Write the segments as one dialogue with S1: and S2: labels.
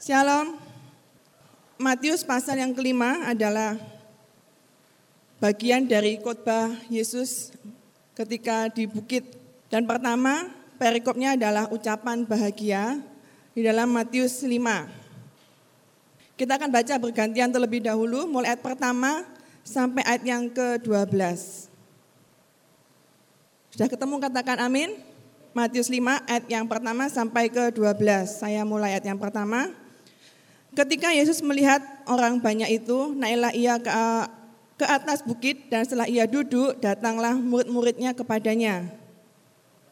S1: Shalom. Matius pasal yang kelima adalah bagian dari khotbah Yesus ketika di bukit. Dan pertama, perikopnya adalah ucapan bahagia di dalam Matius 5. Kita akan baca bergantian terlebih dahulu, mulai ayat pertama sampai ayat yang ke-12. Sudah ketemu katakan amin? Matius 5 ayat yang pertama sampai ke-12. Saya mulai ayat yang pertama. Ketika Yesus melihat orang banyak itu, naiklah ia ke, ke atas bukit dan setelah ia duduk, datanglah murid-muridnya kepadanya.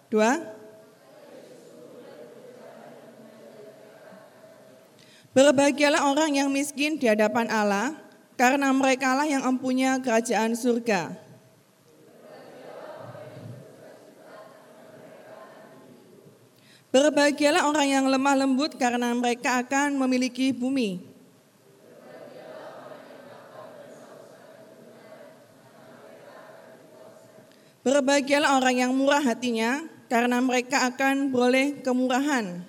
S1: Dua. Berbahagialah orang yang miskin di hadapan Allah, karena merekalah yang empunya kerajaan surga. Berbahagialah orang yang lemah lembut karena mereka akan memiliki bumi. Berbahagialah orang yang murah hatinya karena mereka akan boleh kemurahan.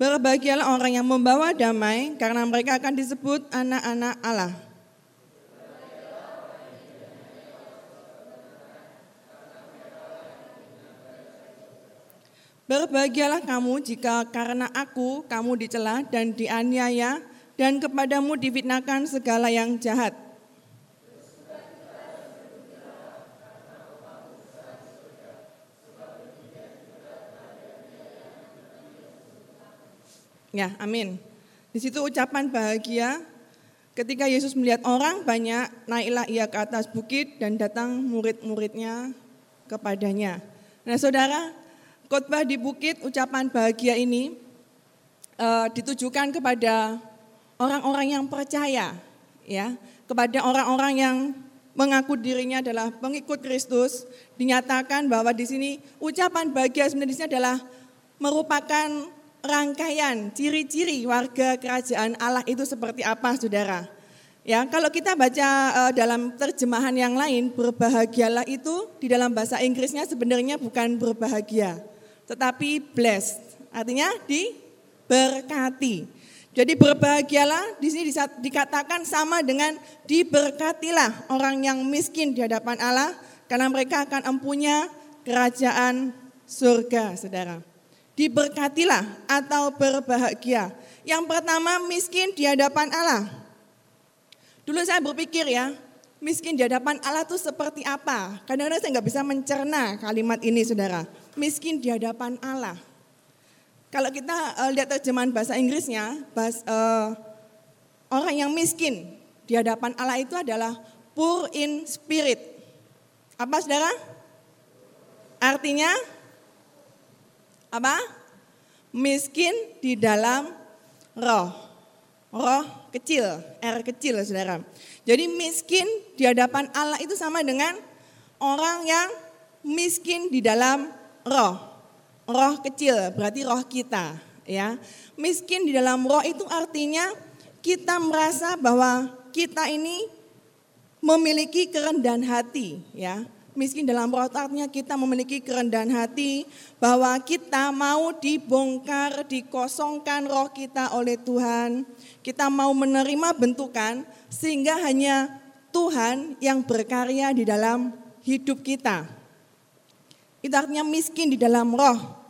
S1: Berbahagialah orang yang membawa damai karena mereka akan disebut anak-anak Allah. Berbahagialah kamu jika karena aku kamu dicela dan dianiaya dan kepadamu difitnahkan segala yang jahat. Ya, amin. Di situ ucapan bahagia ketika Yesus melihat orang banyak, naiklah ia ke atas bukit dan datang murid-muridnya kepadanya. Nah saudara, Khotbah di bukit ucapan bahagia ini uh, ditujukan kepada orang-orang yang percaya ya, kepada orang-orang yang mengaku dirinya adalah pengikut Kristus, dinyatakan bahwa di sini ucapan bahagia sebenarnya adalah merupakan rangkaian ciri-ciri warga kerajaan Allah itu seperti apa Saudara. Ya, kalau kita baca uh, dalam terjemahan yang lain, berbahagialah itu di dalam bahasa Inggrisnya sebenarnya bukan berbahagia tetapi blessed. Artinya diberkati. Jadi berbahagialah di sini dikatakan sama dengan diberkatilah orang yang miskin di hadapan Allah karena mereka akan empunya kerajaan surga, Saudara. Diberkatilah atau berbahagia. Yang pertama miskin di hadapan Allah. Dulu saya berpikir ya, miskin di hadapan Allah itu seperti apa? Kadang-kadang saya nggak bisa mencerna kalimat ini, saudara miskin di hadapan Allah. Kalau kita uh, lihat terjemahan bahasa Inggrisnya, bahas, uh, orang yang miskin di hadapan Allah itu adalah poor in spirit. Apa saudara? Artinya apa? Miskin di dalam roh. Roh kecil, R kecil saudara. Jadi miskin di hadapan Allah itu sama dengan orang yang miskin di dalam roh. Roh kecil berarti roh kita, ya. Miskin di dalam roh itu artinya kita merasa bahwa kita ini memiliki kerendahan hati, ya. Miskin dalam roh artinya kita memiliki kerendahan hati bahwa kita mau dibongkar, dikosongkan roh kita oleh Tuhan. Kita mau menerima bentukan sehingga hanya Tuhan yang berkarya di dalam hidup kita. Itu artinya miskin di dalam roh.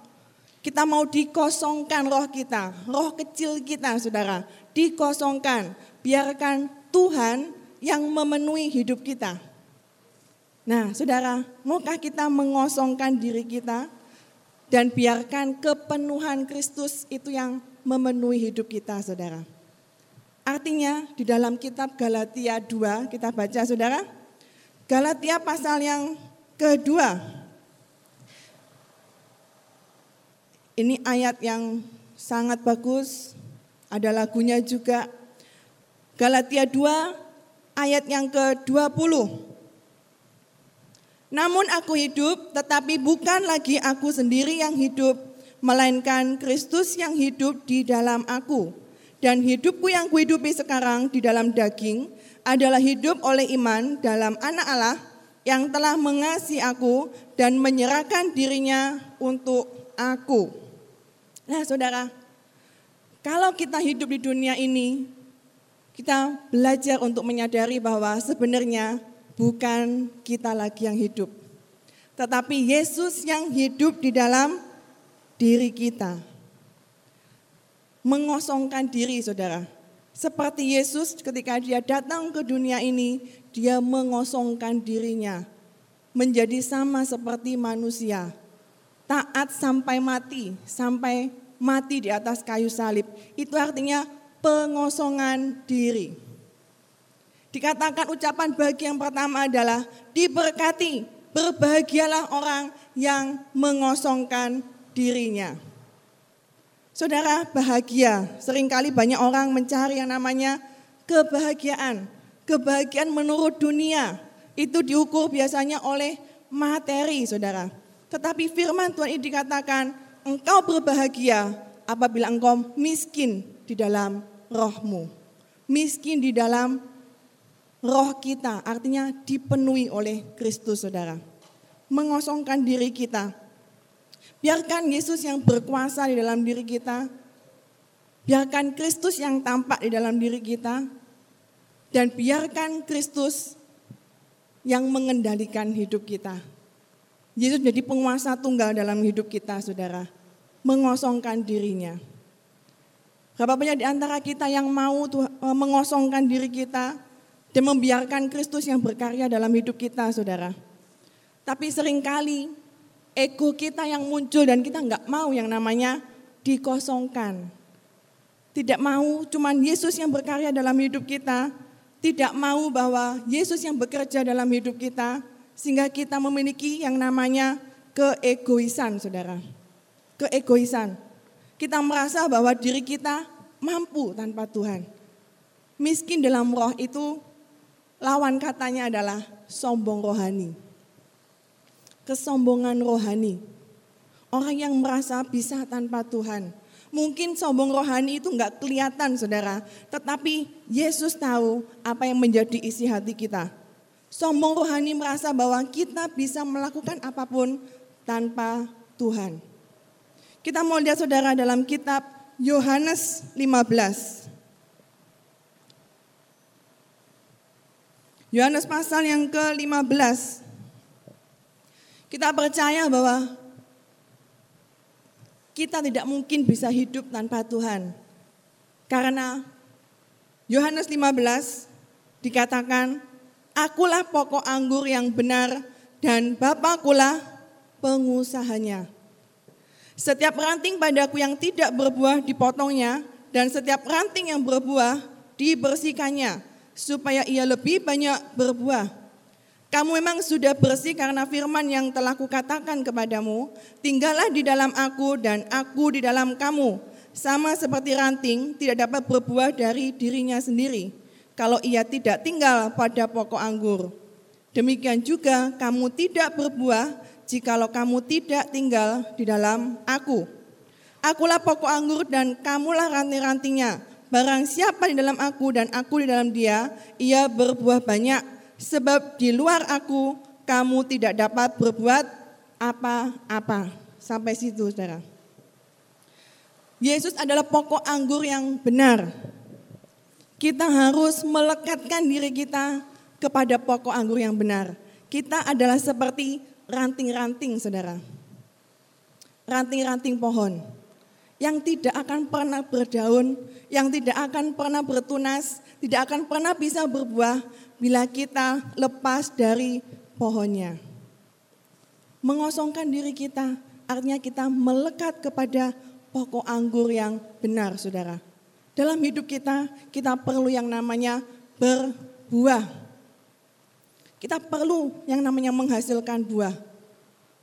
S1: Kita mau dikosongkan roh kita, roh kecil kita saudara. Dikosongkan, biarkan Tuhan yang memenuhi hidup kita. Nah saudara, maukah kita mengosongkan diri kita dan biarkan kepenuhan Kristus itu yang memenuhi hidup kita saudara. Artinya di dalam kitab Galatia 2 kita baca saudara. Galatia pasal yang kedua Ini ayat yang sangat bagus, ada lagunya juga. Galatia 2 ayat yang ke-20. Namun aku hidup, tetapi bukan lagi aku sendiri yang hidup, melainkan Kristus yang hidup di dalam aku. Dan hidupku yang kuhidupi sekarang di dalam daging adalah hidup oleh iman dalam anak Allah yang telah mengasihi aku dan menyerahkan dirinya untuk aku. Nah saudara, kalau kita hidup di dunia ini, kita belajar untuk menyadari bahwa sebenarnya bukan kita lagi yang hidup. Tetapi Yesus yang hidup di dalam diri kita. Mengosongkan diri saudara. Seperti Yesus ketika dia datang ke dunia ini, dia mengosongkan dirinya. Menjadi sama seperti manusia. Taat sampai mati, sampai mati di atas kayu salib. Itu artinya pengosongan diri. Dikatakan ucapan bagi yang pertama adalah diberkati, berbahagialah orang yang mengosongkan dirinya. Saudara bahagia, sering kali banyak orang mencari yang namanya kebahagiaan. Kebahagiaan menurut dunia, itu diukur biasanya oleh materi saudara. Tetapi firman Tuhan ini dikatakan, engkau berbahagia apabila engkau miskin di dalam rohmu. Miskin di dalam roh kita, artinya dipenuhi oleh Kristus saudara. Mengosongkan diri kita, Biarkan Yesus yang berkuasa di dalam diri kita. Biarkan Kristus yang tampak di dalam diri kita. Dan biarkan Kristus yang mengendalikan hidup kita. Yesus menjadi penguasa tunggal dalam hidup kita, saudara. Mengosongkan dirinya. Berapa banyak di antara kita yang mau eh, mengosongkan diri kita dan membiarkan Kristus yang berkarya dalam hidup kita, saudara. Tapi sering kali ego kita yang muncul dan kita nggak mau yang namanya dikosongkan. Tidak mau cuman Yesus yang berkarya dalam hidup kita, tidak mau bahwa Yesus yang bekerja dalam hidup kita, sehingga kita memiliki yang namanya keegoisan, saudara. Keegoisan. Kita merasa bahwa diri kita mampu tanpa Tuhan. Miskin dalam roh itu lawan katanya adalah sombong rohani kesombongan rohani. Orang yang merasa bisa tanpa Tuhan. Mungkin sombong rohani itu enggak kelihatan saudara. Tetapi Yesus tahu apa yang menjadi isi hati kita. Sombong rohani merasa bahwa kita bisa melakukan apa pun tanpa Tuhan. Kita mau lihat saudara dalam kitab Yohanes 15. Yohanes pasal yang ke-15 kita percaya bahwa kita tidak mungkin bisa hidup tanpa Tuhan. Karena Yohanes 15 dikatakan, Akulah pokok anggur yang benar dan Bapakulah pengusahanya. Setiap ranting padaku yang tidak berbuah dipotongnya dan setiap ranting yang berbuah dibersihkannya supaya ia lebih banyak berbuah. Kamu memang sudah bersih karena firman yang telah kukatakan kepadamu. Tinggallah di dalam aku dan aku di dalam kamu. Sama seperti ranting tidak dapat berbuah dari dirinya sendiri. Kalau ia tidak tinggal pada pokok anggur. Demikian juga kamu tidak berbuah jikalau kamu tidak tinggal di dalam aku. Akulah pokok anggur dan kamulah ranting-rantingnya. Barang siapa di dalam aku dan aku di dalam dia, ia berbuah banyak sebab di luar aku kamu tidak dapat berbuat apa-apa. Sampai situ saudara. Yesus adalah pokok anggur yang benar. Kita harus melekatkan diri kita kepada pokok anggur yang benar. Kita adalah seperti ranting-ranting saudara. Ranting-ranting pohon yang tidak akan pernah berdaun, yang tidak akan pernah bertunas, tidak akan pernah bisa berbuah bila kita lepas dari pohonnya. Mengosongkan diri kita artinya kita melekat kepada pokok anggur yang benar, saudara. Dalam hidup kita, kita perlu yang namanya berbuah. Kita perlu yang namanya menghasilkan buah.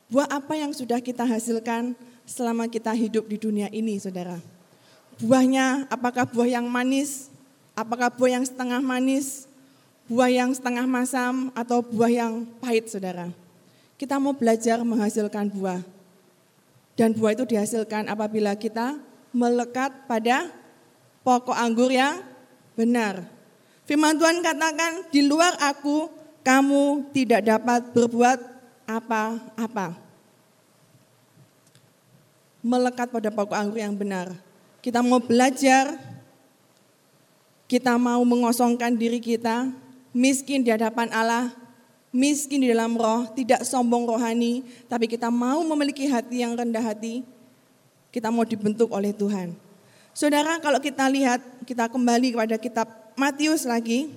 S1: Buah apa yang sudah kita hasilkan selama kita hidup di dunia ini, saudara? Buahnya apakah buah yang manis, apakah buah yang setengah manis, buah yang setengah masam atau buah yang pahit, saudara. Kita mau belajar menghasilkan buah. Dan buah itu dihasilkan apabila kita melekat pada pokok anggur yang benar. Firman Tuhan katakan, di luar aku kamu tidak dapat berbuat apa-apa. Melekat pada pokok anggur yang benar. Kita mau belajar, kita mau mengosongkan diri kita, miskin di hadapan Allah, miskin di dalam roh, tidak sombong rohani, tapi kita mau memiliki hati yang rendah hati, kita mau dibentuk oleh Tuhan. Saudara, kalau kita lihat, kita kembali kepada kitab Matius lagi,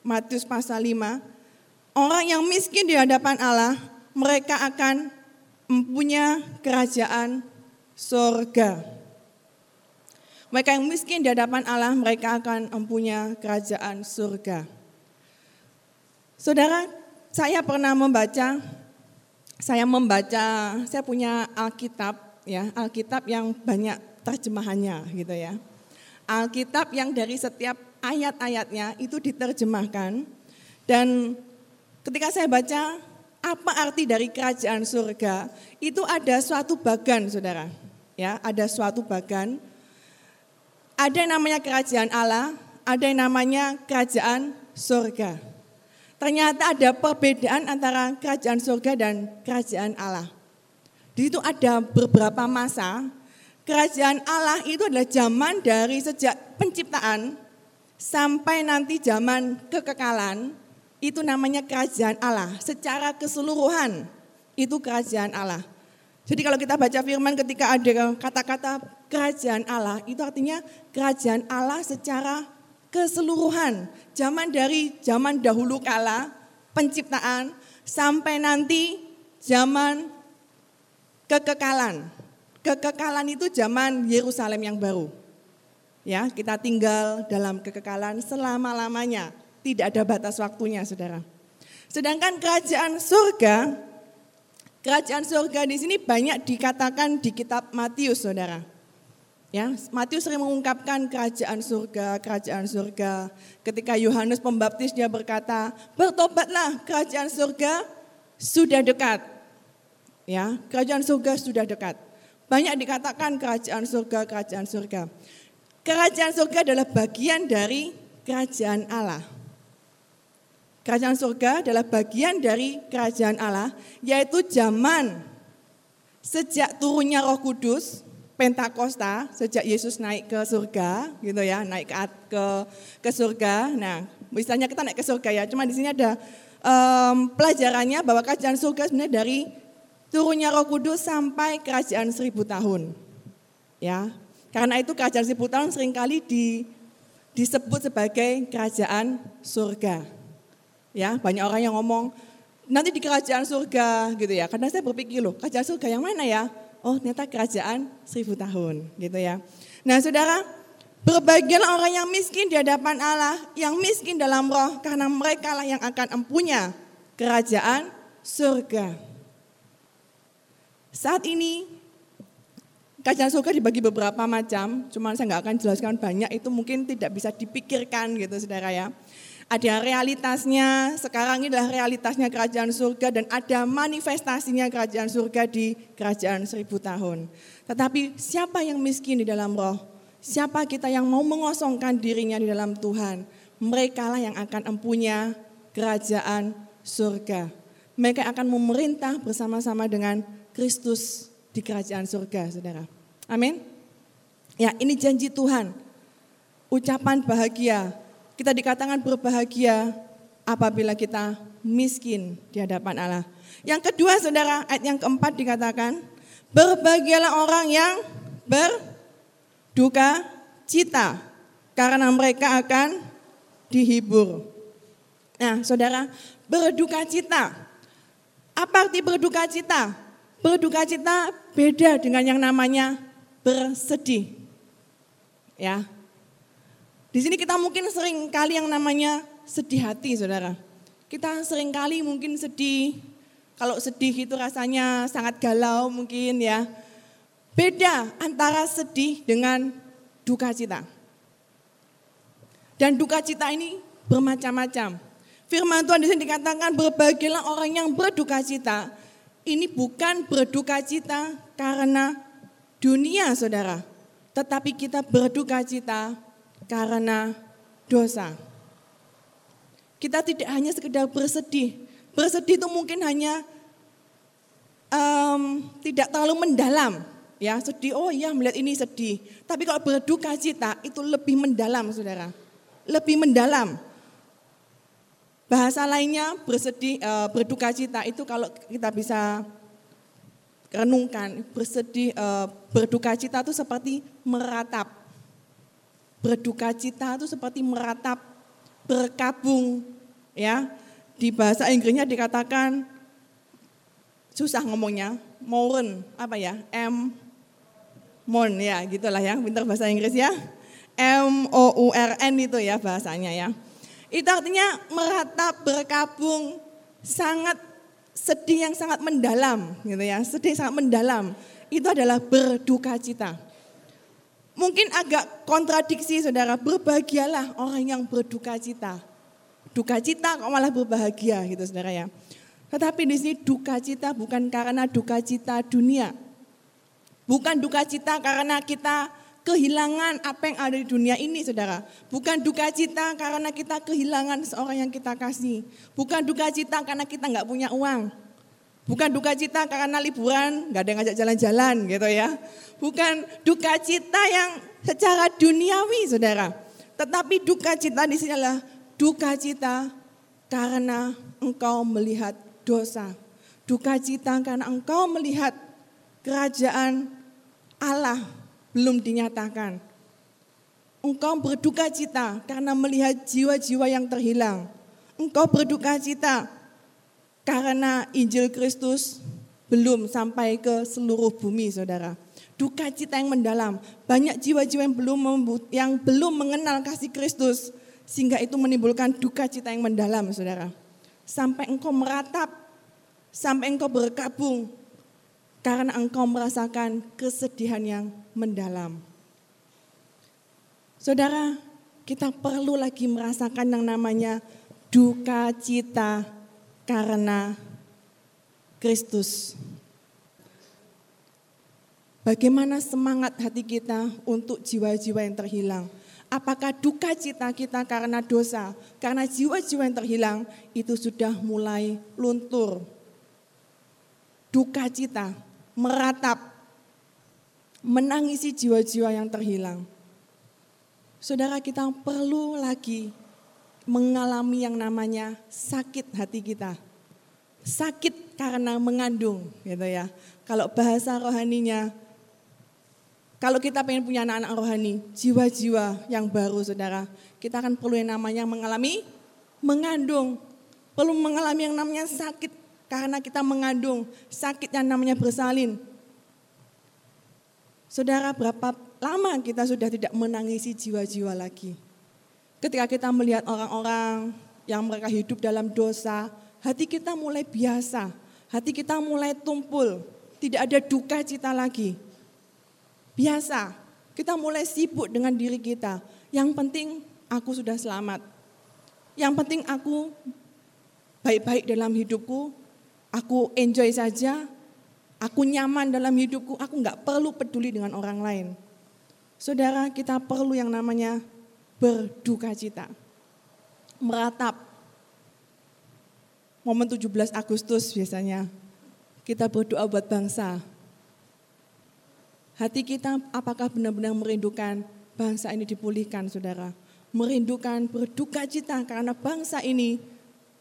S1: Matius pasal 5, orang yang miskin di hadapan Allah, mereka akan mempunyai kerajaan surga. Mereka yang miskin di hadapan Allah, mereka akan mempunyai kerajaan surga. Saudara, saya pernah membaca, saya membaca, saya punya Alkitab, ya Alkitab yang banyak terjemahannya gitu ya. Alkitab yang dari setiap ayat-ayatnya itu diterjemahkan dan ketika saya baca apa arti dari kerajaan surga itu ada suatu bagan saudara ya ada suatu bagan ada yang namanya kerajaan Allah ada yang namanya kerajaan surga ternyata ada perbedaan antara kerajaan surga dan kerajaan Allah. Di situ ada beberapa masa. Kerajaan Allah itu adalah zaman dari sejak penciptaan sampai nanti zaman kekekalan. Itu namanya kerajaan Allah. Secara keseluruhan itu kerajaan Allah. Jadi kalau kita baca firman ketika ada kata-kata kerajaan Allah, itu artinya kerajaan Allah secara keseluruhan. Zaman dari zaman dahulu kala, penciptaan, sampai nanti zaman kekekalan. Kekekalan itu zaman Yerusalem yang baru. Ya, kita tinggal dalam kekekalan selama-lamanya. Tidak ada batas waktunya, Saudara. Sedangkan kerajaan surga, kerajaan surga di sini banyak dikatakan di kitab Matius, Saudara. Ya, Matius sering mengungkapkan kerajaan surga, kerajaan surga. Ketika Yohanes Pembaptis dia berkata, "Bertobatlah, kerajaan surga sudah dekat." Ya, kerajaan surga sudah dekat. Banyak dikatakan kerajaan surga, kerajaan surga. Kerajaan surga adalah bagian dari kerajaan Allah. Kerajaan surga adalah bagian dari kerajaan Allah, yaitu zaman sejak turunnya Roh Kudus Pentakosta sejak Yesus naik ke surga gitu ya, naik ke ke, ke surga. Nah, misalnya kita naik ke surga ya, cuma di sini ada um, pelajarannya bahwa kerajaan surga sebenarnya dari turunnya Roh Kudus sampai kerajaan seribu tahun. Ya, karena itu kerajaan seribu tahun sering kali di, disebut sebagai kerajaan surga. Ya, banyak orang yang ngomong nanti di kerajaan surga gitu ya. Karena saya berpikir loh, kerajaan surga yang mana ya? oh ternyata kerajaan seribu tahun gitu ya. Nah saudara, berbahagialah orang yang miskin di hadapan Allah, yang miskin dalam roh, karena mereka lah yang akan empunya kerajaan surga. Saat ini kerajaan surga dibagi beberapa macam, cuman saya nggak akan jelaskan banyak, itu mungkin tidak bisa dipikirkan gitu saudara ya ada realitasnya, sekarang ini adalah realitasnya kerajaan surga dan ada manifestasinya kerajaan surga di kerajaan seribu tahun. Tetapi siapa yang miskin di dalam roh? Siapa kita yang mau mengosongkan dirinya di dalam Tuhan? Mereka lah yang akan empunya kerajaan surga. Mereka akan memerintah bersama-sama dengan Kristus di kerajaan surga, saudara. Amin. Ya, ini janji Tuhan. Ucapan bahagia kita dikatakan berbahagia apabila kita miskin di hadapan Allah. Yang kedua saudara, ayat yang keempat dikatakan, berbahagialah orang yang berduka cita, karena mereka akan dihibur. Nah saudara, berduka cita. Apa arti berduka cita? Berduka cita beda dengan yang namanya bersedih. Ya, di sini kita mungkin sering kali yang namanya sedih hati, saudara. Kita sering kali mungkin sedih. Kalau sedih itu rasanya sangat galau mungkin ya. Beda antara sedih dengan duka cita. Dan duka cita ini bermacam-macam. Firman Tuhan di sini dikatakan berbagilah orang yang berduka cita. Ini bukan berduka cita karena dunia saudara. Tetapi kita berduka cita karena dosa. Kita tidak hanya sekedar bersedih. Bersedih itu mungkin hanya um, tidak terlalu mendalam. Ya, sedih, oh iya melihat ini sedih. Tapi kalau berduka cita itu lebih mendalam, saudara. Lebih mendalam. Bahasa lainnya bersedih, uh, berduka cita itu kalau kita bisa renungkan, bersedih, uh, berduka cita itu seperti meratap. Berduka cita itu seperti meratap berkabung ya. Di bahasa Inggrisnya dikatakan susah ngomongnya, mourn apa ya? M mourn ya, gitulah ya, pintar bahasa Inggris ya. M O U R N itu ya bahasanya ya. Itu artinya meratap berkabung sangat sedih yang sangat mendalam gitu ya, sedih sangat mendalam. Itu adalah berduka cita. Mungkin agak kontradiksi saudara, berbahagialah orang yang berduka cita. Duka cita kok malah berbahagia gitu saudara ya. Tetapi di sini duka cita bukan karena duka cita dunia. Bukan duka cita karena kita kehilangan apa yang ada di dunia ini saudara. Bukan duka cita karena kita kehilangan seorang yang kita kasih. Bukan duka cita karena kita nggak punya uang. Bukan duka cita karena liburan, nggak ada yang ngajak jalan-jalan gitu ya. Bukan duka cita yang secara duniawi saudara. Tetapi duka cita di sini adalah duka cita karena engkau melihat dosa. Duka cita karena engkau melihat kerajaan Allah belum dinyatakan. Engkau berduka cita karena melihat jiwa-jiwa yang terhilang. Engkau berduka cita karena Injil Kristus belum sampai ke seluruh bumi, saudara. Duka cita yang mendalam, banyak jiwa-jiwa yang belum yang belum mengenal kasih Kristus, sehingga itu menimbulkan duka cita yang mendalam, saudara. Sampai engkau meratap, sampai engkau berkabung, karena engkau merasakan kesedihan yang mendalam. Saudara, kita perlu lagi merasakan yang namanya duka cita karena Kristus. Bagaimana semangat hati kita untuk jiwa-jiwa yang terhilang? Apakah duka cita kita karena dosa, karena jiwa-jiwa yang terhilang itu sudah mulai luntur? Duka cita meratap, menangisi jiwa-jiwa yang terhilang. Saudara kita perlu lagi mengalami yang namanya sakit hati kita. Sakit karena mengandung gitu ya. Kalau bahasa rohaninya kalau kita pengen punya anak-anak rohani, jiwa-jiwa yang baru saudara, kita akan perlu yang namanya mengalami mengandung. Perlu mengalami yang namanya sakit karena kita mengandung, sakit yang namanya bersalin. Saudara, berapa lama kita sudah tidak menangisi jiwa-jiwa lagi? Ketika kita melihat orang-orang yang mereka hidup dalam dosa, hati kita mulai biasa, hati kita mulai tumpul, tidak ada duka cita lagi. Biasa, kita mulai sibuk dengan diri kita. Yang penting aku sudah selamat. Yang penting aku baik-baik dalam hidupku, aku enjoy saja, aku nyaman dalam hidupku, aku nggak perlu peduli dengan orang lain. Saudara, kita perlu yang namanya berduka cita. Meratap. Momen 17 Agustus biasanya kita berdoa buat bangsa. Hati kita apakah benar-benar merindukan bangsa ini dipulihkan saudara. Merindukan berduka cita karena bangsa ini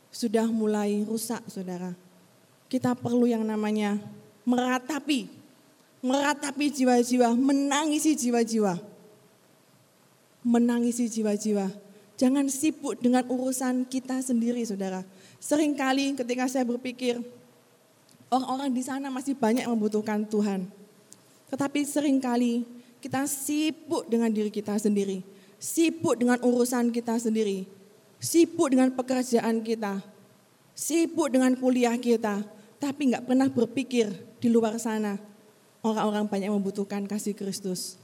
S1: sudah mulai rusak saudara. Kita perlu yang namanya meratapi, meratapi jiwa-jiwa, menangisi jiwa-jiwa menangisi jiwa-jiwa. Jangan sibuk dengan urusan kita sendiri, saudara. Seringkali ketika saya berpikir, orang-orang di sana masih banyak membutuhkan Tuhan. Tetapi sering kali kita sibuk dengan diri kita sendiri. Sibuk dengan urusan kita sendiri. Sibuk dengan pekerjaan kita. Sibuk dengan kuliah kita. Tapi nggak pernah berpikir di luar sana orang-orang banyak membutuhkan kasih Kristus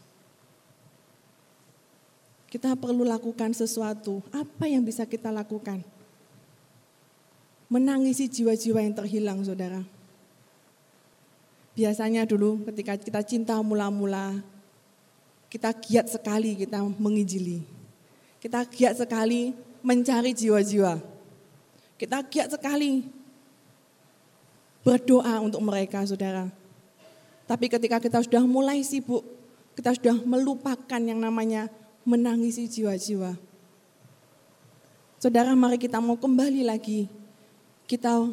S1: kita perlu lakukan sesuatu. Apa yang bisa kita lakukan? Menangisi jiwa-jiwa yang terhilang, saudara. Biasanya dulu ketika kita cinta mula-mula, kita giat sekali kita menginjili. Kita giat sekali mencari jiwa-jiwa. Kita giat sekali berdoa untuk mereka, saudara. Tapi ketika kita sudah mulai sibuk, kita sudah melupakan yang namanya menangisi jiwa-jiwa. Saudara, mari kita mau kembali lagi. Kita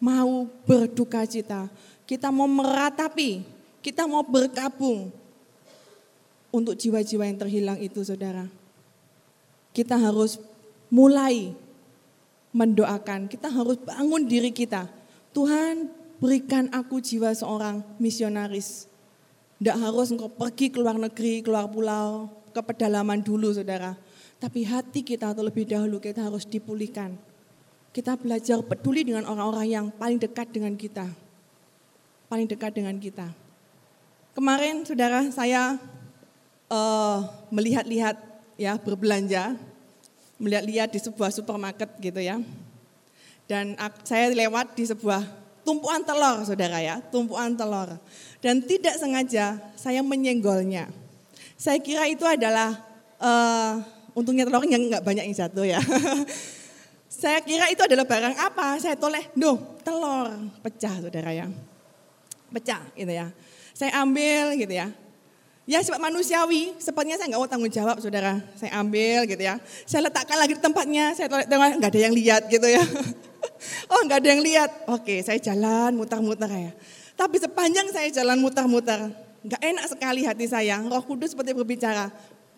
S1: mau berduka cita. Kita mau meratapi. Kita mau berkabung untuk jiwa-jiwa yang terhilang itu, saudara. Kita harus mulai mendoakan. Kita harus bangun diri kita. Tuhan, berikan aku jiwa seorang misionaris. Tidak harus engkau pergi ke luar negeri, keluar pulau, ke pedalaman dulu, saudara. Tapi hati kita terlebih dahulu kita harus dipulihkan. Kita belajar peduli dengan orang-orang yang paling dekat dengan kita. Paling dekat dengan kita. Kemarin, saudara, saya uh, melihat-lihat ya berbelanja, melihat-lihat di sebuah supermarket gitu ya. Dan saya lewat di sebuah tumpuan telur, saudara ya, tumpuan telur. Dan tidak sengaja saya menyenggolnya. Saya kira itu adalah, uh, untungnya telur yang nggak banyak yang jatuh ya. saya kira itu adalah barang apa, saya toleh, no, telur pecah saudara ya. Pecah gitu ya. Saya ambil gitu ya. Ya sebab manusiawi, sepertinya saya nggak mau tanggung jawab saudara. Saya ambil gitu ya. Saya letakkan lagi di tempatnya, saya tengok nggak ada yang lihat gitu ya. oh nggak ada yang lihat. Oke saya jalan mutar-mutar ya. Tapi sepanjang saya jalan mutar-mutar, nggak enak sekali hati saya. Roh Kudus seperti berbicara,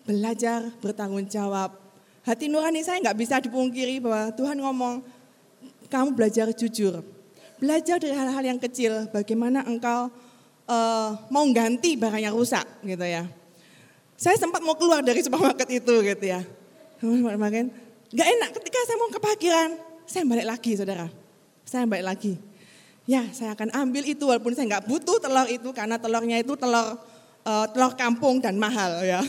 S1: belajar bertanggung jawab. Hati nurani saya nggak bisa dipungkiri bahwa Tuhan ngomong, kamu belajar jujur. Belajar dari hal-hal yang kecil, bagaimana engkau uh, mau ganti barang yang rusak gitu ya. Saya sempat mau keluar dari supermarket itu gitu ya. Makin gak enak ketika saya mau ke parkiran, saya balik lagi saudara. Saya balik lagi. Ya saya akan ambil itu walaupun saya nggak butuh telur itu karena telurnya itu telur uh, telur kampung dan mahal ya.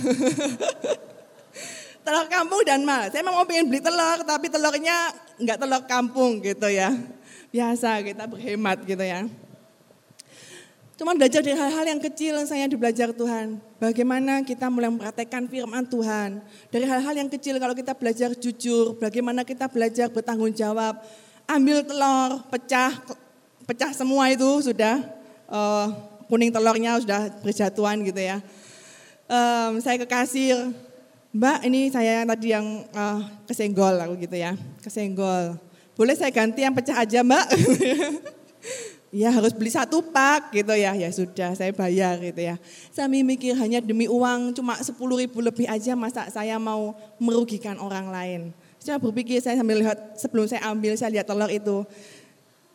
S1: telur kampung dan mahal. Saya mau pengen beli telur tapi telurnya nggak telur kampung gitu ya. Biasa kita berhemat gitu ya. Cuma belajar dari hal-hal yang kecil yang saya belajar Tuhan. Bagaimana kita mulai mempraktekkan firman Tuhan. Dari hal-hal yang kecil kalau kita belajar jujur, bagaimana kita belajar bertanggung jawab. Ambil telur, pecah, pecah semua itu sudah uh, kuning telurnya sudah berjatuhan gitu ya. Um, saya ke kasir, Mbak ini saya tadi yang uh, kesenggol aku gitu ya, kesenggol. Boleh saya ganti yang pecah aja Mbak? ya harus beli satu pak gitu ya, ya sudah saya bayar gitu ya. Saya mikir hanya demi uang cuma 10 ribu lebih aja masa saya mau merugikan orang lain. Saya berpikir saya sambil lihat sebelum saya ambil saya lihat telur itu.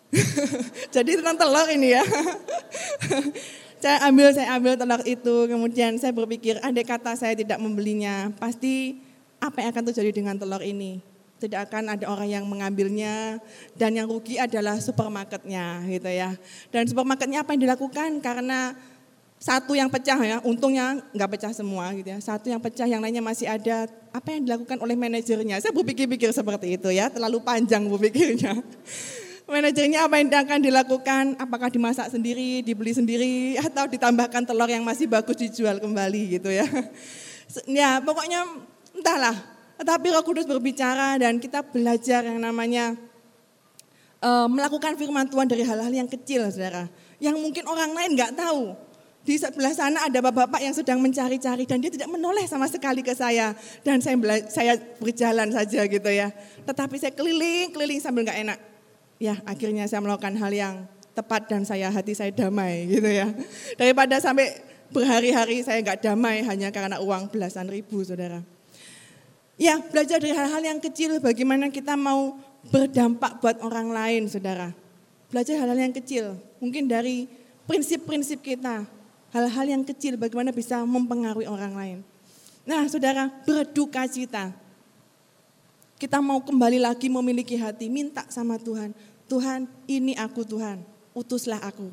S1: Jadi tentang telur ini ya. saya ambil saya ambil telur itu kemudian saya berpikir andai kata saya tidak membelinya pasti apa yang akan terjadi dengan telur ini tidak akan ada orang yang mengambilnya dan yang rugi adalah supermarketnya gitu ya. Dan supermarketnya apa yang dilakukan karena satu yang pecah ya, untungnya nggak pecah semua gitu ya. Satu yang pecah, yang lainnya masih ada. Apa yang dilakukan oleh manajernya? Saya berpikir-pikir seperti itu ya, terlalu panjang berpikirnya. Manajernya apa yang akan dilakukan? Apakah dimasak sendiri, dibeli sendiri, atau ditambahkan telur yang masih bagus dijual kembali gitu ya? Ya pokoknya entahlah tetapi Roh Kudus berbicara dan kita belajar yang namanya uh, melakukan firman Tuhan dari hal-hal yang kecil, saudara. Yang mungkin orang lain nggak tahu. Di sebelah sana ada bapak-bapak yang sedang mencari-cari dan dia tidak menoleh sama sekali ke saya. Dan saya, saya berjalan saja gitu ya. Tetapi saya keliling-keliling sambil nggak enak. Ya akhirnya saya melakukan hal yang tepat dan saya hati saya damai gitu ya. Daripada sampai berhari-hari saya nggak damai hanya karena uang belasan ribu saudara. Ya, belajar dari hal-hal yang kecil bagaimana kita mau berdampak buat orang lain, saudara. Belajar hal-hal yang kecil, mungkin dari prinsip-prinsip kita. Hal-hal yang kecil bagaimana bisa mempengaruhi orang lain. Nah, saudara, berduka cita. Kita mau kembali lagi memiliki hati, minta sama Tuhan. Tuhan, ini aku Tuhan, utuslah aku.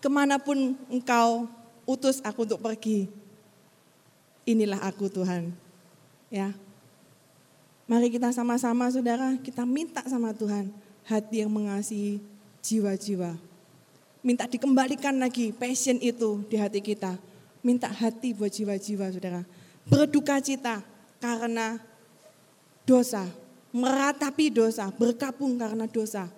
S1: Ke mana pun engkau utus aku untuk pergi, inilah aku Tuhan. Ya. Mari kita sama-sama saudara, kita minta sama Tuhan hati yang mengasihi jiwa-jiwa. Minta dikembalikan lagi passion itu di hati kita. Minta hati buat jiwa-jiwa saudara. Berduka cita karena dosa, meratapi dosa, berkabung karena dosa.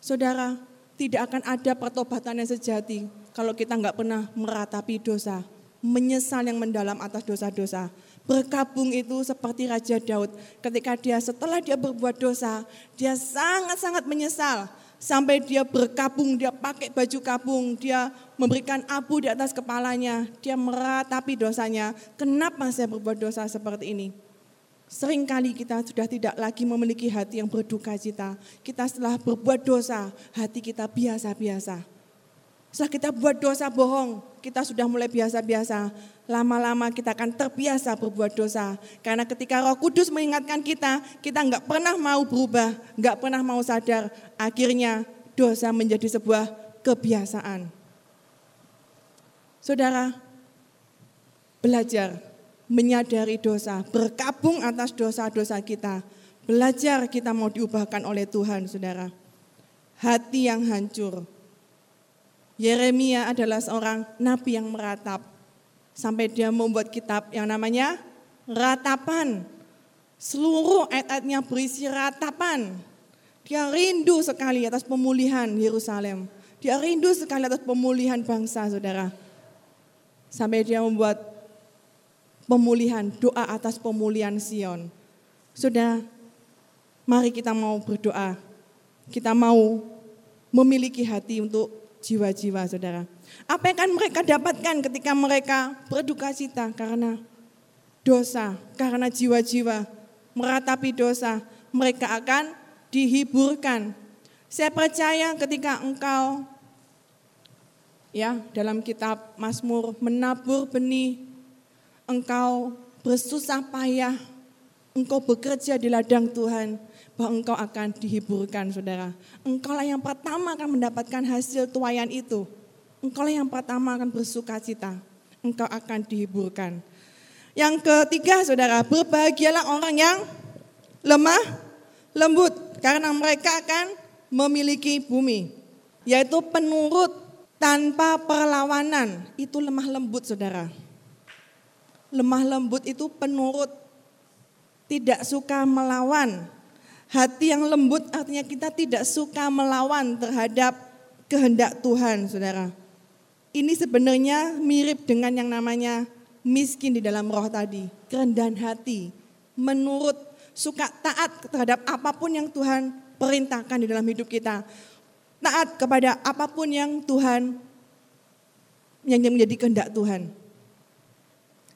S1: Saudara, tidak akan ada pertobatan yang sejati kalau kita nggak pernah meratapi dosa, menyesal yang mendalam atas dosa-dosa. Berkabung itu seperti Raja Daud. Ketika dia setelah dia berbuat dosa, dia sangat-sangat menyesal. Sampai dia berkabung, dia pakai baju kabung, dia memberikan abu di atas kepalanya. Dia meratapi dosanya. Kenapa saya berbuat dosa seperti ini? Seringkali kita sudah tidak lagi memiliki hati yang berduka cita. Kita setelah berbuat dosa, hati kita biasa-biasa. Setelah kita buat dosa bohong, kita sudah mulai biasa-biasa. Lama-lama kita akan terbiasa berbuat dosa. Karena ketika roh kudus mengingatkan kita, kita nggak pernah mau berubah, nggak pernah mau sadar. Akhirnya dosa menjadi sebuah kebiasaan. Saudara, belajar menyadari dosa, berkabung atas dosa-dosa kita. Belajar kita mau diubahkan oleh Tuhan, saudara. Hati yang hancur. Yeremia adalah seorang nabi yang meratap. Sampai dia membuat kitab yang namanya ratapan. Seluruh ayat-ayatnya berisi ratapan. Dia rindu sekali atas pemulihan Yerusalem. Dia rindu sekali atas pemulihan bangsa, saudara. Sampai dia membuat pemulihan, doa atas pemulihan Sion. Sudah, mari kita mau berdoa. Kita mau memiliki hati untuk jiwa-jiwa saudara. Apa yang akan mereka dapatkan ketika mereka berduka cita karena dosa, karena jiwa-jiwa meratapi dosa, mereka akan dihiburkan. Saya percaya ketika engkau ya dalam kitab Mazmur menabur benih engkau bersusah payah, engkau bekerja di ladang Tuhan, bahwa engkau akan dihiburkan saudara. Engkau lah yang pertama akan mendapatkan hasil tuayan itu. Engkau lah yang pertama akan bersuka cita. Engkau akan dihiburkan. Yang ketiga saudara, berbahagialah orang yang lemah, lembut. Karena mereka akan memiliki bumi. Yaitu penurut tanpa perlawanan. Itu lemah lembut saudara. Lemah lembut itu penurut, tidak suka melawan. Hati yang lembut artinya kita tidak suka melawan terhadap kehendak Tuhan, saudara. Ini sebenarnya mirip dengan yang namanya miskin di dalam roh tadi, kerendahan hati, menurut, suka taat terhadap apa pun yang Tuhan perintahkan di dalam hidup kita. Taat kepada apa pun yang Tuhan yang menjadi kehendak Tuhan.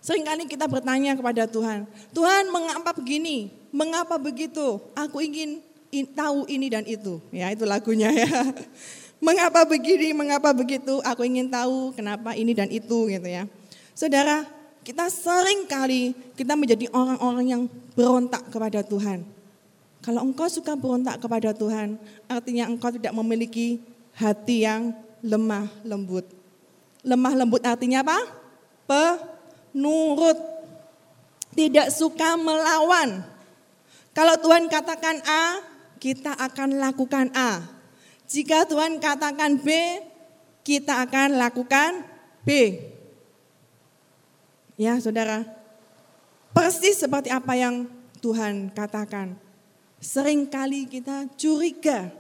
S1: Seringkali kita bertanya kepada Tuhan, Tuhan mengapa begini, mengapa begitu, aku ingin tahu ini dan itu. Ya itu lagunya ya. Mengapa begini, mengapa begitu, aku ingin tahu kenapa ini dan itu gitu ya. Saudara, kita sering kali kita menjadi orang-orang yang berontak kepada Tuhan. Kalau engkau suka berontak kepada Tuhan, artinya engkau tidak memiliki hati yang lemah lembut. Lemah lembut artinya apa? Pe nurut, tidak suka melawan. Kalau Tuhan katakan A, kita akan lakukan A. Jika Tuhan katakan B, kita akan lakukan B. Ya, saudara, persis seperti apa yang Tuhan katakan. Seringkali kita curiga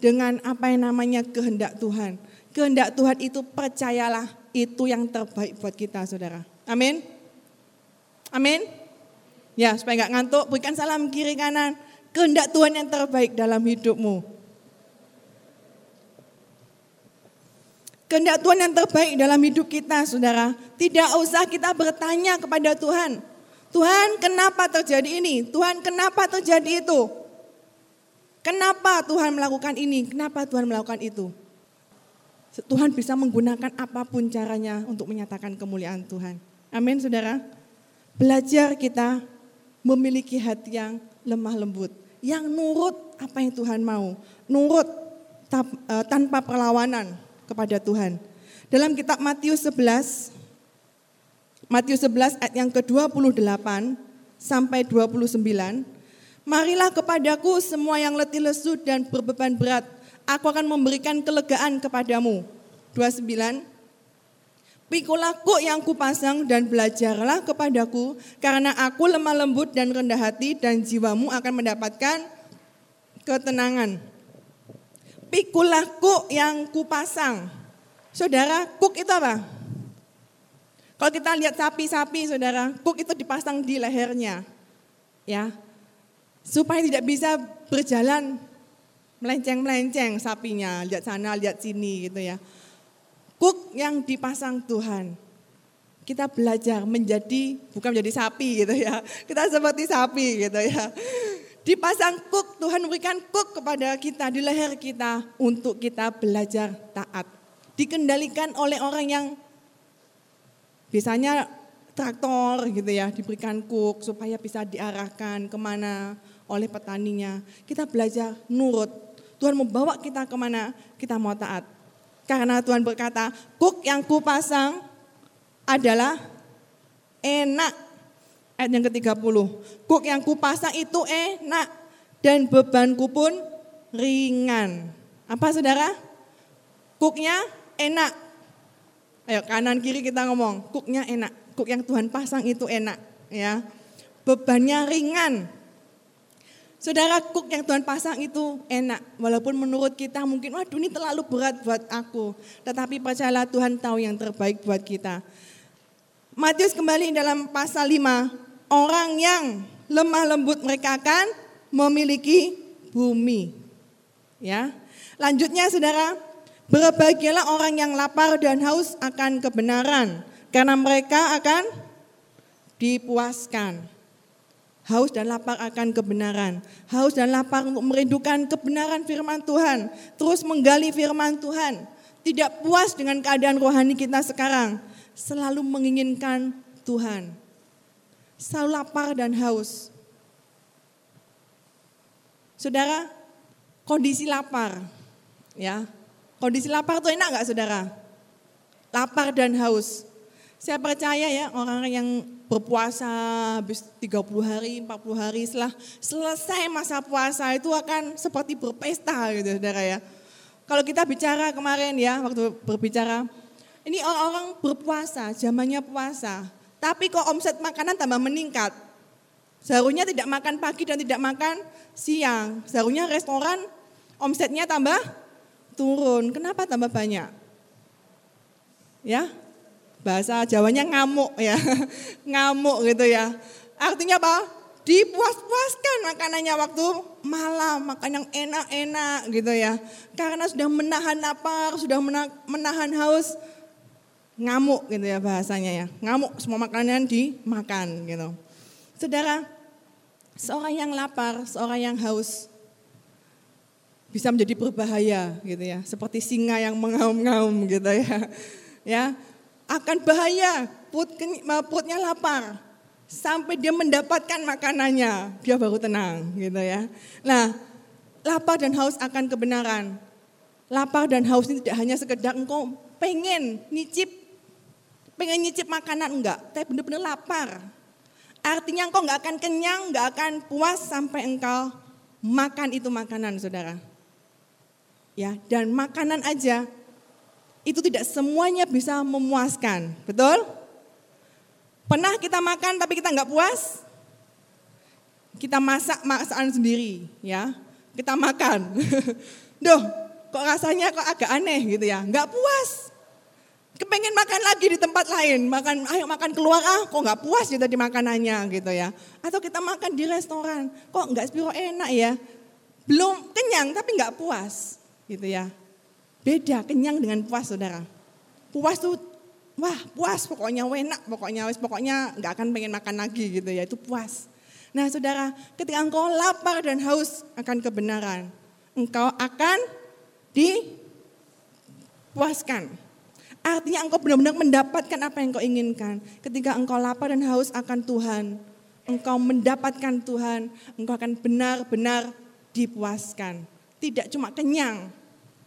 S1: dengan apa yang namanya kehendak Tuhan. Kehendak Tuhan itu percayalah itu yang terbaik buat kita, saudara. Amin. Amin. Ya, supaya nggak ngantuk, berikan salam kiri kanan. Kehendak Tuhan yang terbaik dalam hidupmu. Kehendak Tuhan yang terbaik dalam hidup kita, saudara. Tidak usah kita bertanya kepada Tuhan. Tuhan, kenapa terjadi ini? Tuhan, kenapa terjadi itu? Kenapa Tuhan melakukan ini? Kenapa Tuhan melakukan itu? Tuhan bisa menggunakan apa pun caranya untuk menyatakan kemuliaan Tuhan. Amin saudara. Belajar kita memiliki hati yang lemah lembut. Yang nurut apa yang Tuhan mau. Nurut e, tanpa perlawanan kepada Tuhan. Dalam kitab Matius 11, Matius 11 ayat yang ke-28 sampai 29. Marilah kepadaku semua yang letih lesu dan berbeban berat. Aku akan memberikan kelegaan kepadamu. 29. Pikulah yang kupasang dan belajarlah kepadaku, karena aku lemah lembut dan rendah hati dan jiwamu akan mendapatkan ketenangan. Pikulah kuk yang kupasang. Saudara, kuk itu apa? Kalau kita lihat sapi-sapi, saudara, kuk itu dipasang di lehernya. Ya, supaya tidak bisa berjalan melenceng-melenceng sapinya, lihat sana, lihat sini gitu ya kuk yang dipasang Tuhan. Kita belajar menjadi, bukan menjadi sapi gitu ya. Kita seperti sapi gitu ya. Dipasang kuk, Tuhan memberikan kuk kepada kita di leher kita untuk kita belajar taat. Dikendalikan oleh orang yang biasanya traktor gitu ya, diberikan kuk supaya bisa diarahkan ke mana oleh petaninya. Kita belajar nurut. Tuhan membawa kita ke mana, kita mau taat. Karena Tuhan berkata, kuk yang kupasang adalah enak. Ayat yang ke-30. Kuk yang kupasang itu enak dan bebanku pun ringan. Apa saudara? Kuknya enak. Ayo kanan kiri kita ngomong, kuknya enak. Kuk yang Tuhan pasang itu enak. ya Bebannya ringan. Saudara kuk yang Tuhan pasang itu enak. Walaupun menurut kita mungkin, waduh ini terlalu berat buat aku. Tetapi percayalah Tuhan tahu yang terbaik buat kita. Matius kembali dalam pasal 5. Orang yang lemah lembut mereka akan memiliki bumi. Ya. Lanjutnya saudara, berbahagialah orang yang lapar dan haus akan kebenaran. Karena mereka akan dipuaskan haus dan lapar akan kebenaran. Haus dan lapar untuk merindukan kebenaran firman Tuhan. Terus menggali firman Tuhan. Tidak puas dengan keadaan rohani kita sekarang. Selalu menginginkan Tuhan. Selalu lapar dan haus. Saudara, kondisi lapar. ya Kondisi lapar itu enak nggak saudara? Lapar dan haus. Saya percaya ya orang yang berpuasa habis 30 hari, 40 hari setelah selesai masa puasa itu akan seperti berpesta gitu saudara ya. Kalau kita bicara kemarin ya waktu berbicara, ini orang-orang berpuasa, zamannya puasa. Tapi kok omset makanan tambah meningkat. Seharusnya tidak makan pagi dan tidak makan siang. Seharusnya restoran omsetnya tambah turun. Kenapa tambah banyak? Ya, bahasa Jawanya ngamuk ya, ngamuk gitu ya. Artinya apa? Dipuas-puaskan makanannya waktu malam, makan yang enak-enak gitu ya. Karena sudah menahan lapar, sudah menahan haus, ngamuk gitu ya bahasanya ya. Ngamuk semua makanan dimakan gitu. Saudara, seorang yang lapar, seorang yang haus, bisa menjadi berbahaya gitu ya. Seperti singa yang mengaum-ngaum gitu ya. Ya, akan bahaya, perutnya lapar. Sampai dia mendapatkan makanannya, dia baru tenang gitu ya. Nah, lapar dan haus akan kebenaran. Lapar dan haus ini tidak hanya sekedar engkau pengen nyicip, pengen nyicip makanan enggak, tapi benar-benar lapar. Artinya engkau enggak akan kenyang, enggak akan puas sampai engkau makan itu makanan saudara. Ya, dan makanan aja itu tidak semuanya bisa memuaskan. Betul? Pernah kita makan tapi kita nggak puas? Kita masak masakan sendiri, ya. Kita makan. Duh, kok rasanya kok agak aneh gitu ya. Nggak puas. Kepengen makan lagi di tempat lain, makan, ayo makan keluar ah, kok nggak puas gitu di makanannya gitu ya. Atau kita makan di restoran, kok nggak spiro enak ya. Belum kenyang tapi nggak puas gitu ya. Beda kenyang dengan puas saudara. Puas tuh wah puas pokoknya enak pokoknya wis pokoknya nggak akan pengen makan lagi gitu ya itu puas. Nah saudara ketika engkau lapar dan haus akan kebenaran engkau akan dipuaskan. Artinya engkau benar-benar mendapatkan apa yang engkau inginkan. Ketika engkau lapar dan haus akan Tuhan, engkau mendapatkan Tuhan, engkau akan benar-benar dipuaskan. Tidak cuma kenyang,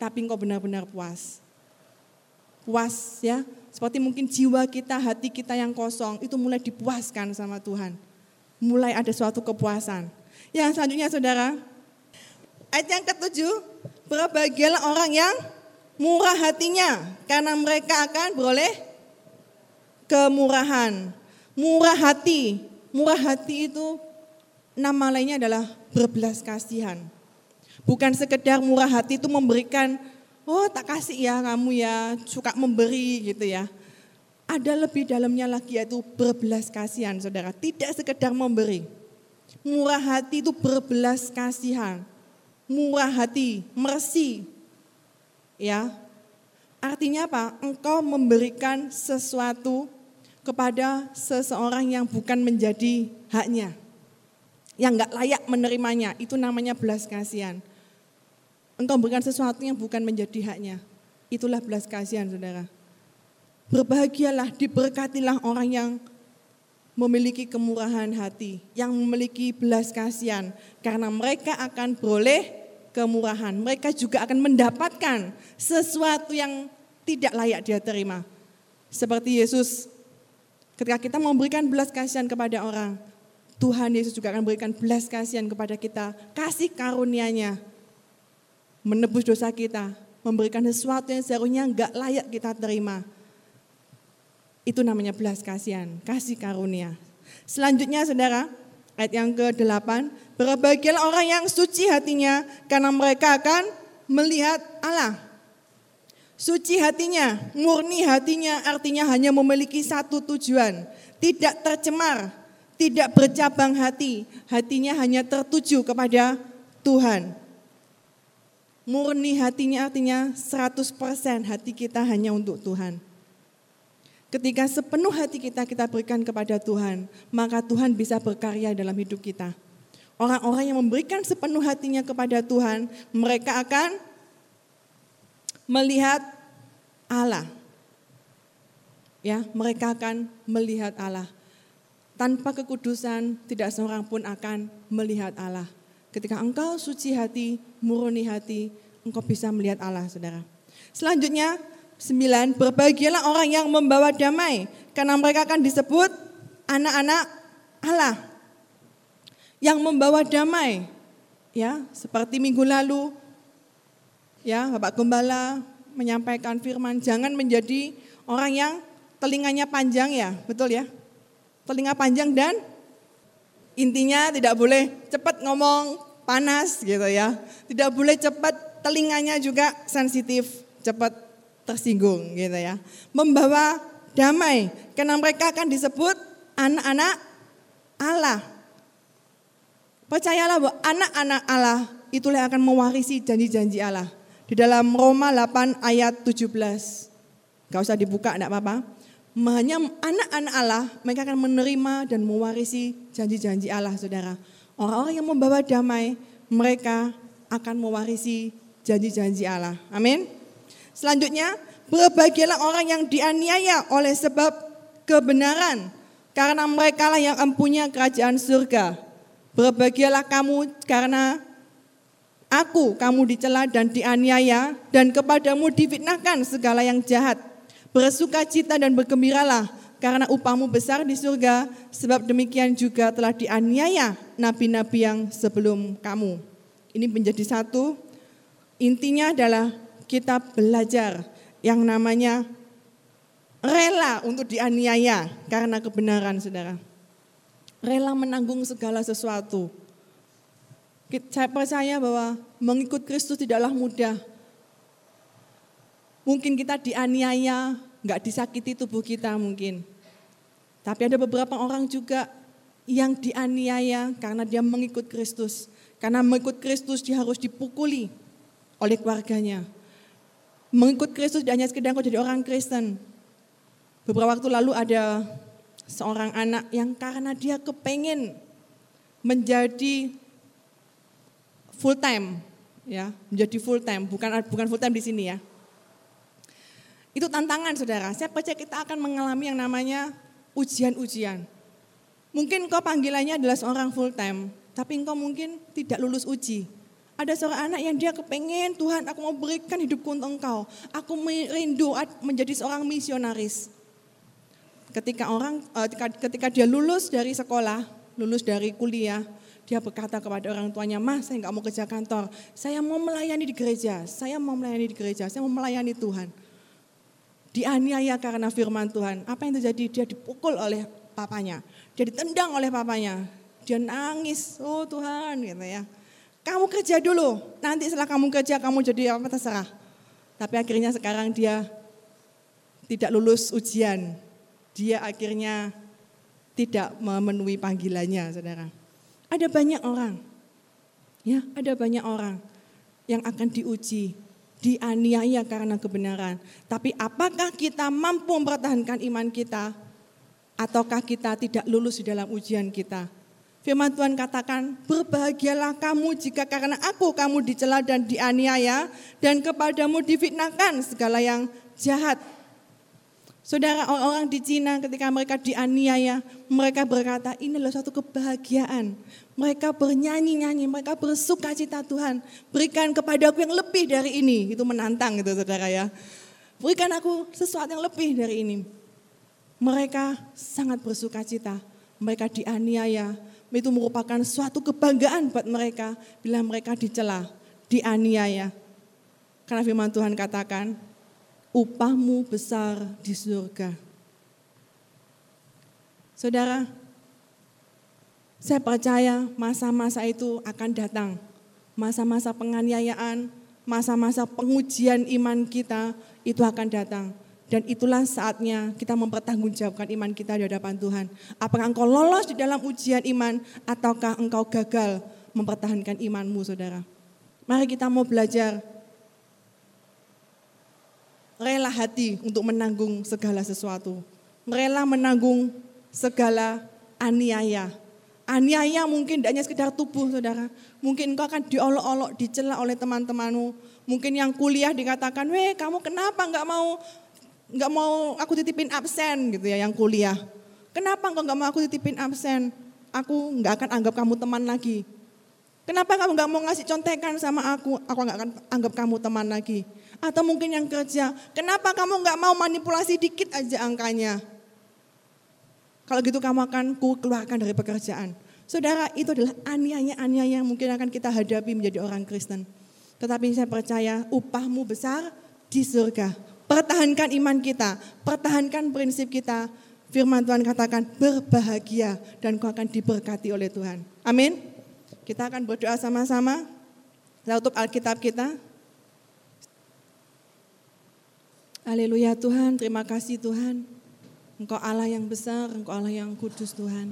S1: tapi engkau benar-benar puas. Puas ya, seperti mungkin jiwa kita, hati kita yang kosong, itu mulai dipuaskan sama Tuhan. Mulai ada suatu kepuasan. Yang selanjutnya saudara, ayat yang ketujuh, berbahagialah orang yang murah hatinya, karena mereka akan beroleh kemurahan. Murah hati. Murah hati itu nama lainnya adalah berbelas kasihan. Bukan sekedar murah hati itu memberikan, oh tak kasih ya kamu ya, suka memberi gitu ya. Ada lebih dalamnya lagi yaitu berbelas kasihan saudara. Tidak sekedar memberi. Murah hati itu berbelas kasihan. Murah hati, mercy. Ya, Artinya apa? Engkau memberikan sesuatu kepada seseorang yang bukan menjadi haknya. Yang enggak layak menerimanya, itu namanya belas kasihan. Engkau memberikan sesuatu yang bukan menjadi haknya. Itulah belas kasihan saudara. Berbahagialah, diberkatilah orang yang memiliki kemurahan hati, yang memiliki belas kasihan. Karena mereka akan beroleh kemurahan. Mereka juga akan mendapatkan sesuatu yang tidak layak dia terima. Seperti Yesus, ketika kita memberikan belas kasihan kepada orang, Tuhan Yesus juga akan memberikan belas kasihan kepada kita. Kasih karunia-Nya, menebus dosa kita, memberikan sesuatu yang seharusnya enggak layak kita terima. Itu namanya belas kasihan, kasih karunia. Selanjutnya saudara, ayat yang ke-8, Berbahagialah orang yang suci hatinya karena mereka akan melihat Allah. Suci hatinya, murni hatinya artinya hanya memiliki satu tujuan. Tidak tercemar, tidak bercabang hati. Hatinya hanya tertuju kepada Tuhan. Murni hatinya artinya 100% hati kita hanya untuk Tuhan. Ketika sepenuh hati kita kita berikan kepada Tuhan, maka Tuhan bisa berkarya dalam hidup kita. Orang-orang yang memberikan sepenuh hatinya kepada Tuhan, mereka akan melihat Allah. Ya, mereka akan melihat Allah. Tanpa kekudusan, tidak seorang pun akan melihat Allah. Ketika engkau suci hati, murni hati, engkau bisa melihat Allah, saudara. Selanjutnya, sembilan, berbahagialah orang yang membawa damai, karena mereka akan disebut anak-anak Allah yang membawa damai. Ya, seperti minggu lalu ya Bapak Gembala menyampaikan firman, jangan menjadi orang yang telinganya panjang ya, betul ya? Telinga panjang dan intinya tidak boleh cepat ngomong panas gitu ya. Tidak boleh cepat telinganya juga sensitif, cepat tersinggung gitu ya. Membawa damai karena mereka akan disebut anak-anak Allah. Percayalah bahwa anak-anak Allah itulah yang akan mewarisi janji-janji Allah. Di dalam Roma 8 ayat 17. Gak usah dibuka, enggak apa-apa. Hanya anak-anak Allah, mereka akan menerima dan mewarisi janji-janji Allah, saudara. Orang-orang yang membawa damai, mereka akan mewarisi janji-janji Allah. Amin. Selanjutnya, berbahagialah orang yang dianiaya oleh sebab kebenaran, karena mereka lah yang empunya kerajaan surga. Berbahagialah kamu karena aku kamu dicela dan dianiaya dan kepadamu difitnahkan segala yang jahat. Bersuka cita dan bergembiralah karena upahmu besar di surga sebab demikian juga telah dianiaya nabi-nabi yang sebelum kamu. Ini menjadi satu. Intinya adalah kita belajar yang namanya rela untuk dianiaya karena kebenaran saudara rela menanggung segala sesuatu. Saya percaya bahwa mengikut Kristus tidaklah mudah. Mungkin kita dianiaya, nggak disakiti tubuh kita mungkin. Tapi ada beberapa orang juga yang dianiaya karena dia mengikut Kristus. Karena mengikut Kristus dia harus dipukuli oleh keluarganya. Mengikut Kristus tidak hanya sekedar kau jadi orang Kristen. Beberapa waktu lalu ada seorang anak yang karena dia kepengen menjadi full time ya, menjadi full time, bukan bukan full time di sini ya. Itu tantangan Saudara. Saya percaya kita akan mengalami yang namanya ujian-ujian. Mungkin kau panggilannya adalah seorang full time, tapi engkau mungkin tidak lulus uji. Ada seorang anak yang dia kepengen Tuhan aku mau berikan hidupku untuk engkau. Aku merindu menjadi seorang misionaris. Ketika orang uh, ketika dia lulus dari sekolah, lulus dari kuliah, dia berkata kepada orang tuanya, "Mas, saya nggak mau kerja kantor. Saya mau melayani di gereja. Saya mau melayani di gereja. Saya mau melayani Tuhan." Dianiaya karena firman Tuhan. Apa yang terjadi? Dia dipukul oleh papanya. Dia ditendang oleh papanya. Dia nangis, oh Tuhan gitu ya. Kamu kerja dulu, nanti setelah kamu kerja kamu jadi apa terserah. Tapi akhirnya sekarang dia tidak lulus ujian. Dia akhirnya tidak memenuhi panggilannya, saudara. Ada banyak orang, ya ada banyak orang yang akan diuji, dianiaya karena kebenaran. Tapi apakah kita mampu mempertahankan iman kita ataukah kita tidak lulus di dalam ujian kita. Firman Tuhan katakan, berbahagialah kamu jika karena aku kamu dicela dan dianiaya dan kepadamu difitnahkan segala yang jahat. Saudara orang-orang di Cina ketika mereka dianiaya, mereka berkata ini adalah suatu kebahagiaan. Mereka bernyanyi-nyanyi, mereka bersuka cita Tuhan. Berikan kepada aku yang lebih dari ini. Itu menantang gitu saudara ya. Berikan aku sesuatu yang lebih dari ini mereka sangat bersuka cita. Mereka dianiaya. Itu merupakan suatu kebanggaan buat mereka bila mereka dicela, dianiaya. Karena firman Tuhan katakan, upahmu besar di surga. Saudara, saya percaya masa-masa itu akan datang. Masa-masa penganiayaan, masa-masa pengujian iman kita itu akan datang. Dan itulah saatnya kita mempertanggungjawabkan iman kita di hadapan Tuhan. Apakah engkau lolos di dalam ujian iman ataukah engkau gagal mempertahankan imanmu saudara. Mari kita mau belajar rela hati untuk menanggung segala sesuatu. Rela menanggung segala aniaya. Aniaya mungkin tidak hanya sekedar tubuh saudara. Mungkin engkau akan diolok-olok, dicela oleh teman-temanmu. Mungkin yang kuliah dikatakan, weh kamu kenapa nggak mau nggak mau aku titipin absen gitu ya yang kuliah. Kenapa engkau nggak mau aku titipin absen? Aku nggak akan anggap kamu teman lagi. Kenapa kamu nggak mau ngasih contekan sama aku? Aku nggak akan anggap kamu teman lagi. Atau mungkin yang kerja, kenapa kamu nggak mau manipulasi dikit aja angkanya? Kalau gitu kamu akan ku keluarkan dari pekerjaan. Saudara, itu adalah aniaya-aniaya yang mungkin akan kita hadapi menjadi orang Kristen. Tetapi saya percaya upahmu besar di surga. Pertahankan iman kita, pertahankan prinsip kita. Firman Tuhan katakan berbahagia dan kau akan diberkati oleh Tuhan. Amin. Kita akan berdoa sama-sama. Kita tutup Alkitab kita. Haleluya Tuhan, terima kasih Tuhan. Engkau Allah yang besar, Engkau Allah yang kudus Tuhan.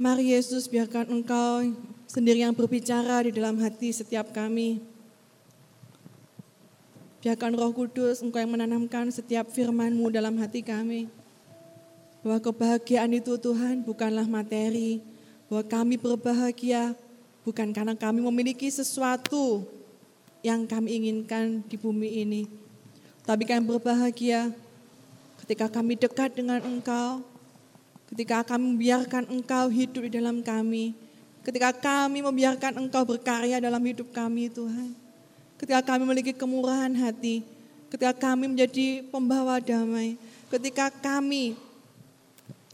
S1: Mari Yesus biarkan Engkau sendiri yang berbicara di dalam hati setiap kami. Biarkan roh kudus engkau yang menanamkan setiap firmanmu dalam hati kami. Bahwa kebahagiaan itu Tuhan bukanlah materi. Bahwa kami berbahagia bukan karena kami memiliki sesuatu yang kami inginkan di bumi ini. Tapi kami berbahagia ketika kami dekat dengan Engkau, ketika kami membiarkan Engkau hidup di dalam kami, ketika kami membiarkan Engkau berkarya dalam hidup kami Tuhan ketika kami memiliki kemurahan hati, ketika kami menjadi pembawa damai, ketika kami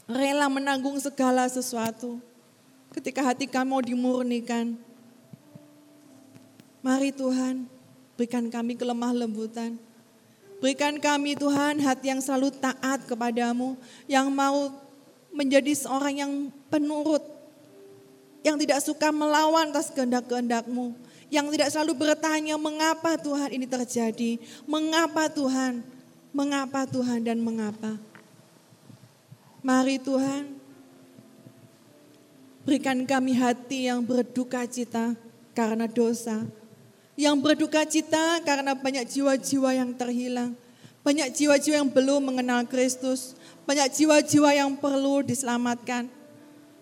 S1: rela menanggung segala sesuatu, ketika hati kami mau dimurnikan. Mari Tuhan, berikan kami kelemah lembutan. Berikan kami Tuhan hati yang selalu taat kepadamu, yang mau menjadi seorang yang penurut, yang tidak suka melawan atas kehendak-kehendakmu, yang tidak selalu bertanya mengapa Tuhan ini terjadi, mengapa Tuhan, mengapa Tuhan dan mengapa. Mari Tuhan, berikan kami hati yang berduka cita karena dosa, yang berduka cita karena banyak jiwa-jiwa yang terhilang, banyak jiwa-jiwa yang belum mengenal Kristus, banyak jiwa-jiwa yang perlu diselamatkan.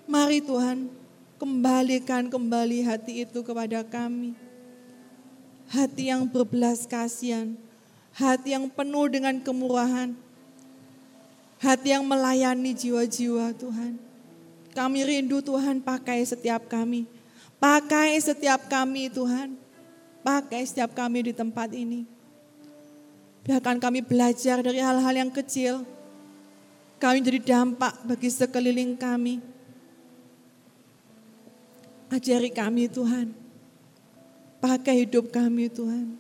S1: Mari Tuhan, kembalikan kembali hati itu kepada kami. Hati yang berbelas kasihan, hati yang penuh dengan kemurahan, hati yang melayani jiwa-jiwa Tuhan. Kami rindu Tuhan pakai setiap kami, pakai setiap kami Tuhan, pakai setiap kami di tempat ini. Biarkan kami belajar dari hal-hal yang kecil, kami jadi dampak bagi sekeliling kami Ajari kami Tuhan. Pakai hidup kami Tuhan.